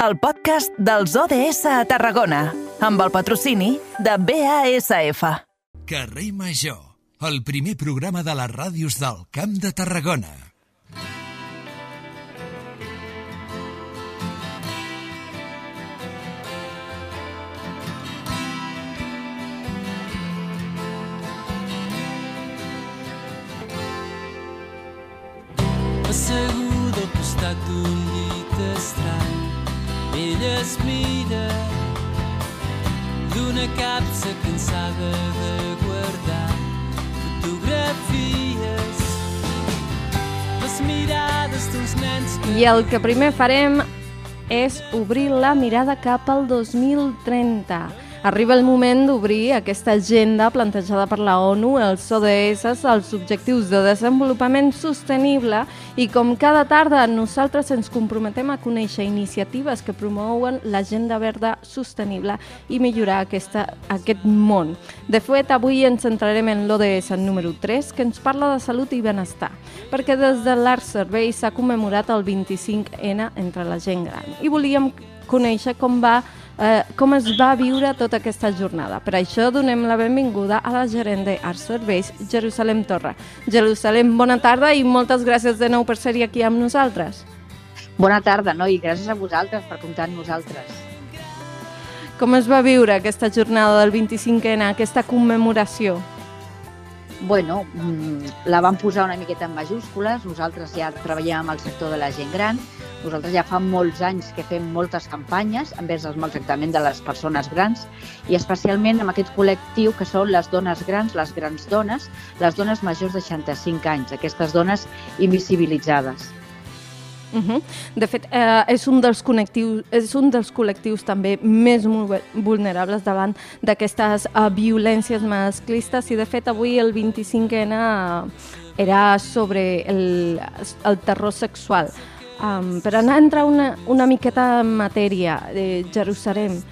el podcast dels ODS a Tarragona, amb el patrocini de BASF. Carrer Major, el primer programa de les ràdios del Camp de Tarragona. Assegut al costat d'un llit ella es mira d'una capsa cansada de guardar fotografies. Les mirades dels nens que... I el que primer farem és obrir la mirada cap al 2030. Arriba el moment d'obrir aquesta agenda plantejada per la ONU, els ODS, els Objectius de Desenvolupament Sostenible, i com cada tarda nosaltres ens comprometem a conèixer iniciatives que promouen l'agenda verda sostenible i millorar aquesta, aquest món. De fet, avui ens centrarem en l'ODS número 3, que ens parla de salut i benestar, perquè des de l'Art Servei s'ha commemorat el 25N entre la gent gran. I volíem conèixer com va eh, com es va viure tota aquesta jornada. Per això donem la benvinguda a la gerent d'Art Serveis, Jerusalem Torra. Jerusalem, bona tarda i moltes gràcies de nou per ser aquí amb nosaltres. Bona tarda, no? i gràcies a vosaltres per comptar amb nosaltres. Com es va viure aquesta jornada del 25N, aquesta commemoració? Bueno, mm, la vam posar una miqueta en majúscules, nosaltres ja treballem amb el sector de la gent gran, nosaltres ja fa molts anys que fem moltes campanyes envers el maltractament de les persones grans i especialment amb aquest col·lectiu que són les dones grans, les grans dones, les dones majors de 65 anys, aquestes dones invisibilitzades. Uh -huh. De fet, eh, és, un dels és un dels col·lectius també més vulnerables davant d'aquestes eh, violències masclistes i de fet avui el 25N era sobre el, el terror sexual. Um, per anar a entrar una, una miqueta en matèria de Jerusalem,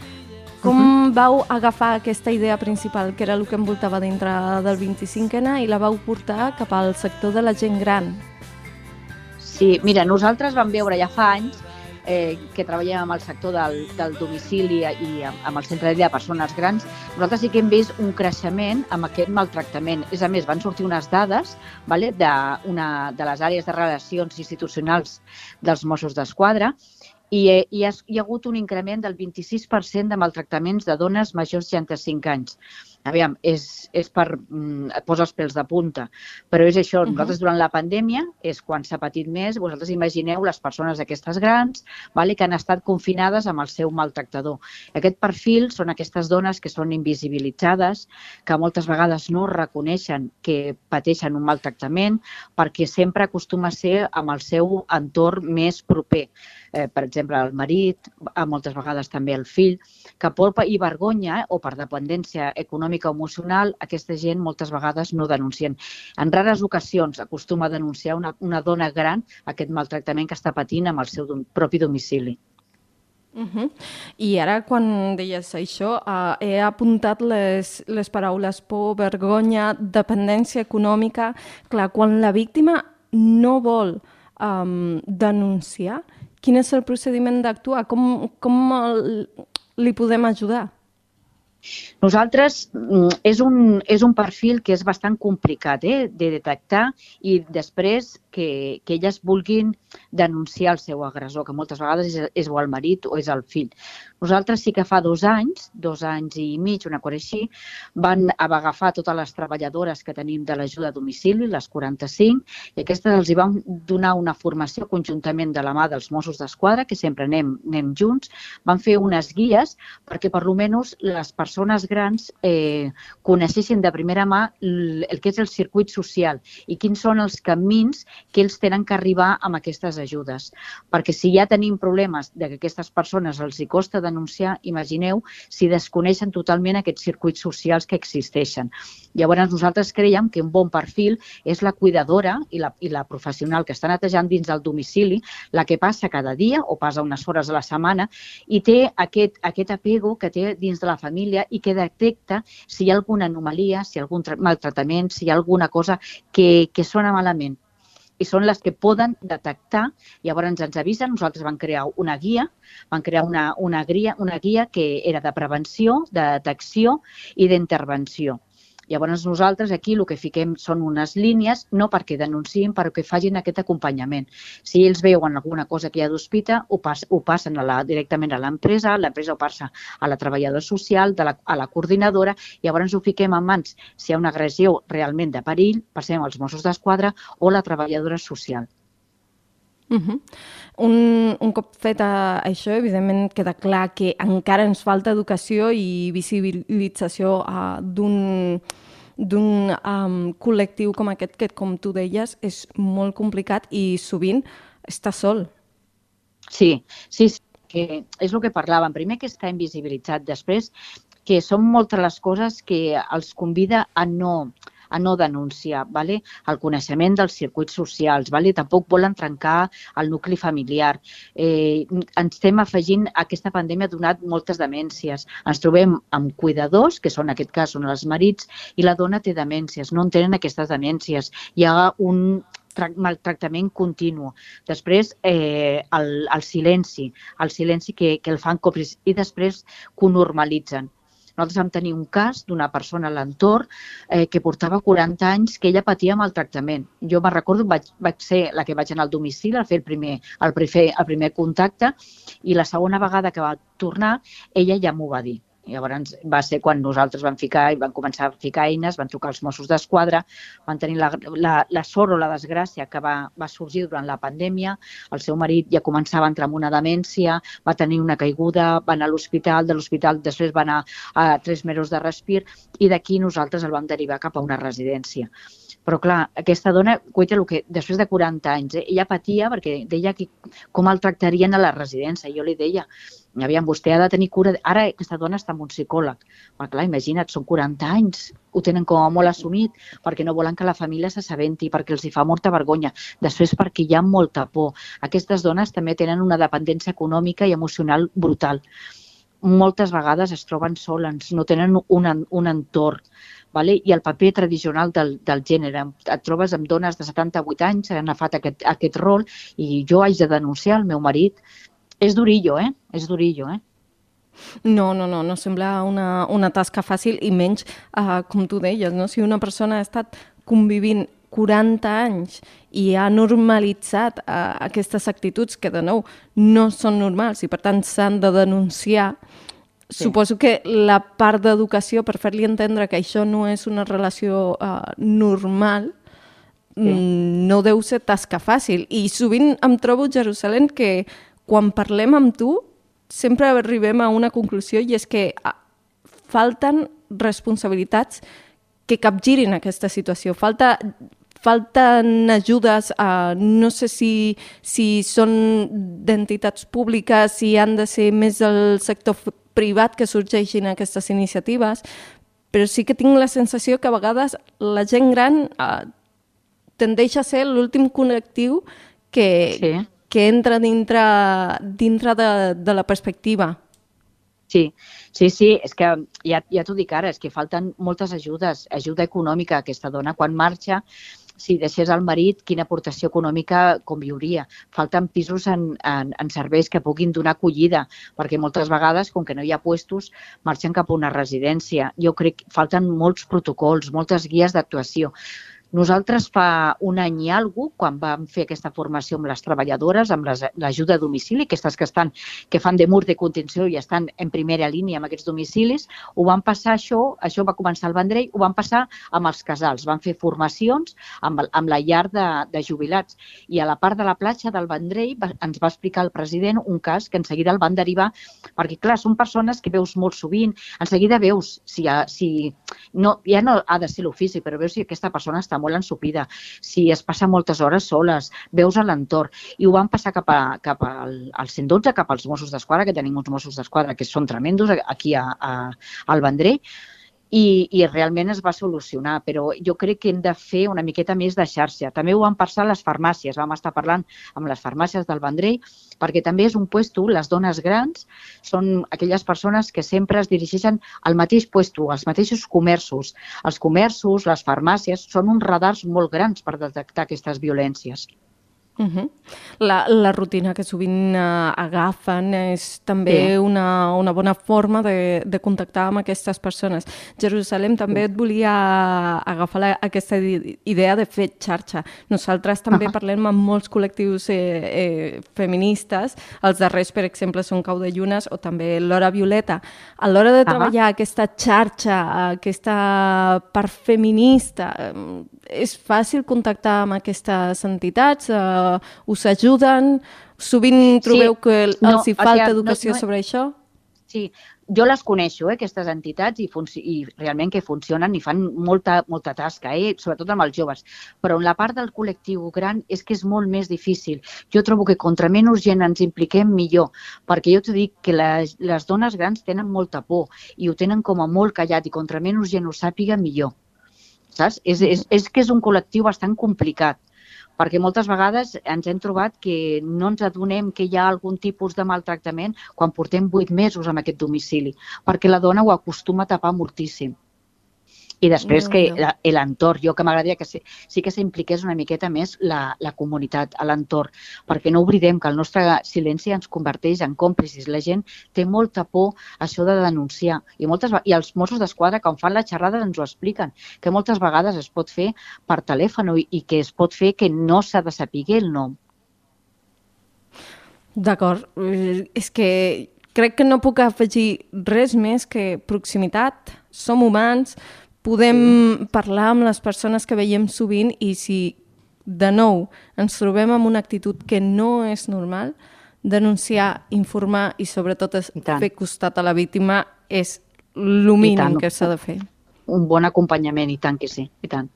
com uh -huh. vau agafar aquesta idea principal, que era el que envoltava dintre del 25N, i la vau portar cap al sector de la gent gran? Sí, mira, nosaltres vam veure ja fa anys eh, que treballem amb el sector del, del domicili i amb, amb el centre de persones grans, nosaltres sí que hem vist un creixement amb aquest maltractament. És a més, van sortir unes dades vale, de, una, de les àrees de relacions institucionals dels Mossos d'Esquadra i, eh, hi, ha, hi ha hagut un increment del 26% de maltractaments de dones majors de 65 anys. Aviam, és, és per... Mm, et posa els pèls de punta, però és això. Nosaltres durant la pandèmia és quan s'ha patit més. Vosaltres imagineu les persones aquestes grans vale, que han estat confinades amb el seu maltractador. Aquest perfil són aquestes dones que són invisibilitzades, que moltes vegades no reconeixen que pateixen un maltractament perquè sempre acostuma a ser amb el seu entorn més proper eh, per exemple, el marit, a moltes vegades també el fill, que por i vergonya eh, o per dependència econòmica o emocional, aquesta gent moltes vegades no denuncien. En rares ocasions acostuma a denunciar una, una dona gran aquest maltractament que està patint amb el seu dom, propi domicili. Uh -huh. I ara, quan deies això, uh, he apuntat les, les paraules por, vergonya, dependència econòmica. Clar, quan la víctima no vol um, denunciar, quin és el procediment d'actuar? Com, com el, li podem ajudar? Nosaltres mm, és un, és un perfil que és bastant complicat eh, de detectar i després que, que elles vulguin denunciar el seu agressor, que moltes vegades és, és o el marit o és el fill. Nosaltres sí que fa dos anys, dos anys i mig, una cosa així, van agafar totes les treballadores que tenim de l'ajuda a domicili, les 45, i aquestes els hi van donar una formació conjuntament de la mà dels Mossos d'Esquadra, que sempre anem, anem junts, van fer unes guies perquè per almenys les persones grans eh, coneixessin de primera mà el, que és el circuit social i quins són els camins que ells tenen que arribar amb aquestes ajudes. Perquè si ja tenim problemes de que aquestes persones els hi costa denunciar, imagineu si desconeixen totalment aquests circuits socials que existeixen. Llavors nosaltres creiem que un bon perfil és la cuidadora i la, i la professional que està netejant dins del domicili, la que passa cada dia o passa unes hores a la setmana i té aquest, aquest apego que té dins de la família i que detecta si hi ha alguna anomalia, si hi ha algun maltractament, si hi ha alguna cosa que, que sona malament i són les que poden detectar, llavors ens avisen, nosaltres vam crear una guia, vam crear una, una, guia, una guia que era de prevenció, de detecció i d'intervenció. Llavors nosaltres aquí el que fiquem són unes línies, no perquè denunciïn, però que facin aquest acompanyament. Si ells veuen alguna cosa que hi ha d'hospita, ho, pas, ho passen a la, directament a l'empresa, l'empresa ho passa a la treballadora social, de la, a la coordinadora, llavors ho fiquem en mans, si hi ha una agressió realment de perill, passem als Mossos d'Esquadra o la treballadora social. Uh -huh. un, un cop fet això, evidentment queda clar que encara ens falta educació i visibilització uh, d'un d'un um, col·lectiu com aquest que, com tu deies, és molt complicat i sovint està sol. Sí, sí, sí que és el que parlàvem. Primer que està invisibilitzat, després que són moltes les coses que els convida a no, a no denunciar, vale? el coneixement dels circuits socials, vale? tampoc volen trencar el nucli familiar. Eh, ens estem afegint, aquesta pandèmia ha donat moltes demències. Ens trobem amb cuidadors, que són en aquest cas són els marits, i la dona té demències, no en tenen aquestes demències. Hi ha un maltractament continu. Després, eh, el, el silenci, el silenci que, que el fan còmplices i després que ho normalitzen. Nosaltres vam tenir un cas d'una persona a l'entorn eh, que portava 40 anys que ella patia maltractament. Jo me'n recordo, vaig, vaig ser la que vaig anar al domicili a fer el primer, el, primer, el primer contacte i la segona vegada que va tornar, ella ja m'ho va dir. Llavors va ser quan nosaltres vam ficar i van començar a ficar eines, van trucar els Mossos d'Esquadra, van tenir la, la, la sort o la desgràcia que va, va sorgir durant la pandèmia, el seu marit ja començava a entrar en una demència, va tenir una caiguda, va anar a l'hospital, de l'hospital després va anar a tres mesos de respir i d'aquí nosaltres el vam derivar cap a una residència. Però clar, aquesta dona, cuita el que després de 40 anys, eh, ella patia perquè deia que com el tractarien a la residència. Jo li deia, aviam, vostè ha de tenir cura... Ara aquesta dona està amb un psicòleg. Però clar, imagina't, són 40 anys, ho tenen com a molt assumit, perquè no volen que la família s'assabenti, perquè els hi fa molta vergonya. Després perquè hi ha molta por. Aquestes dones també tenen una dependència econòmica i emocional brutal. Moltes vegades es troben soles, no tenen un, un entorn. Vale? i el paper tradicional del, del gènere. Et trobes amb dones de 78 anys que han agafat aquest, aquest rol i jo haig de denunciar el meu marit és durillo, eh? És durillo, eh? No, no, no, no sembla una, una tasca fàcil i menys, uh, com tu deies, no? si una persona ha estat convivint 40 anys i ha normalitzat uh, aquestes actituds que, de nou, no són normals i, per tant, s'han de denunciar, sí. suposo que la part d'educació, per fer-li entendre que això no és una relació uh, normal, sí. Mm, no deu ser tasca fàcil. I sovint em trobo, Jerusalem, que quan parlem amb tu, sempre arribem a una conclusió i és que ah, falten responsabilitats que capgirin aquesta situació. Falta, falten ajudes, a, no sé si, si són d'entitats públiques, si han de ser més del sector privat que sorgeixin aquestes iniciatives, però sí que tinc la sensació que a vegades la gent gran eh, tendeix a ser l'últim connectiu que, sí que entra dintre, dintre de, de la perspectiva. Sí, sí, sí, és que ja, ja t'ho dic ara, és que falten moltes ajudes, ajuda econòmica a aquesta dona. Quan marxa, si deixés el marit, quina aportació econòmica com viuria. Falten pisos en, en, en serveis que puguin donar acollida, perquè moltes vegades, com que no hi ha puestos, marxen cap a una residència. Jo crec que falten molts protocols, moltes guies d'actuació. Nosaltres fa un any i alguna quan vam fer aquesta formació amb les treballadores, amb l'ajuda a domicili, aquestes que estan que fan de mur de contenció i estan en primera línia amb aquests domicilis, ho van passar això, això va començar al Vendrell, ho van passar amb els casals, van fer formacions amb, amb la llar de, de jubilats. I a la part de la platja del Vendrell va, ens va explicar el president un cas que en seguida el van derivar, perquè clar, són persones que veus molt sovint, en seguida veus si, ha, si no, ja no ha de ser l'ofici, però veus si aquesta persona està molt ensupida, si es passa moltes hores soles, veus a l'entorn. I ho van passar cap, a, cap al, al 112, cap als Mossos d'Esquadra, que tenim uns Mossos d'Esquadra que són tremendos aquí a, a, al Vendrell, i, i realment es va solucionar, però jo crec que hem de fer una miqueta més de xarxa. També ho van passar les farmàcies, vam estar parlant amb les farmàcies del Vendrell, perquè també és un puesto, les dones grans són aquelles persones que sempre es dirigeixen al mateix puesto, als mateixos comerços. Els comerços, les farmàcies, són uns radars molt grans per detectar aquestes violències. Uh -huh. la, la rutina que sovint uh, agafen és també sí. una, una bona forma de, de contactar amb aquestes persones. Jerusalem, també et volia agafar la, aquesta idea de fer xarxa. Nosaltres també uh -huh. parlem amb molts col·lectius eh, eh, feministes. Els darrers, per exemple, són Cau de Llunes o també l'Hora Violeta. A l'hora de treballar uh -huh. aquesta xarxa, aquesta part feminista, eh, és fàcil contactar amb aquestes entitats? Eh, us ajuden? Sovint trobeu sí, que els no, hi falta o sigui, educació no, no, sobre això? Sí, jo les coneixo, eh, aquestes entitats, i, i realment que funcionen i fan molta, molta tasca, eh, sobretot amb els joves. Però en la part del col·lectiu gran és que és molt més difícil. Jo trobo que contra menys gent ens impliquem millor, perquè jo t'ho dic que les, les dones grans tenen molta por i ho tenen com a molt callat i contra menys gent ho sàpiga millor saps? És, és, és que és un col·lectiu bastant complicat perquè moltes vegades ens hem trobat que no ens adonem que hi ha algun tipus de maltractament quan portem vuit mesos en aquest domicili, perquè la dona ho acostuma a tapar moltíssim. I després no, que no. l'entorn, jo que m'agradaria que sí, sí que s'impliqués una miqueta més la, la comunitat, a l'entorn, perquè no oblidem que el nostre silenci ens converteix en còmplices. La gent té molta por això de denunciar i, moltes, i els Mossos d'Esquadra, quan fan la xerrada, ens ho expliquen, que moltes vegades es pot fer per telèfon i, i que es pot fer que no s'ha de saber el nom. D'acord. Eh, és que crec que no puc afegir res més que proximitat. Som humans, podem parlar amb les persones que veiem sovint i si de nou ens trobem amb una actitud que no és normal, denunciar, informar i sobretot I fer costat a la víctima és el mínim que s'ha de fer. Un bon acompanyament, i tant que sí, i tant.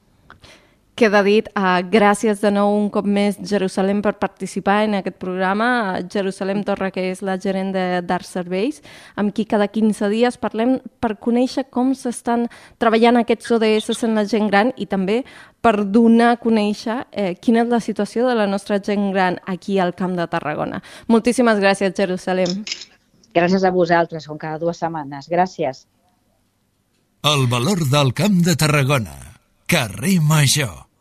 Queda dit, uh, gràcies de nou un cop més Jerusalem per participar en aquest programa. Jerusalem Torra, que és la gerent d'Art Serveis, amb qui cada 15 dies parlem per conèixer com s'estan treballant aquests ODS en la gent gran i també per donar a conèixer eh, quina és la situació de la nostra gent gran aquí al Camp de Tarragona. Moltíssimes gràcies, Jerusalem. Gràcies a vosaltres, com cada dues setmanes. Gràcies. El valor del Camp de Tarragona. Carrer Major.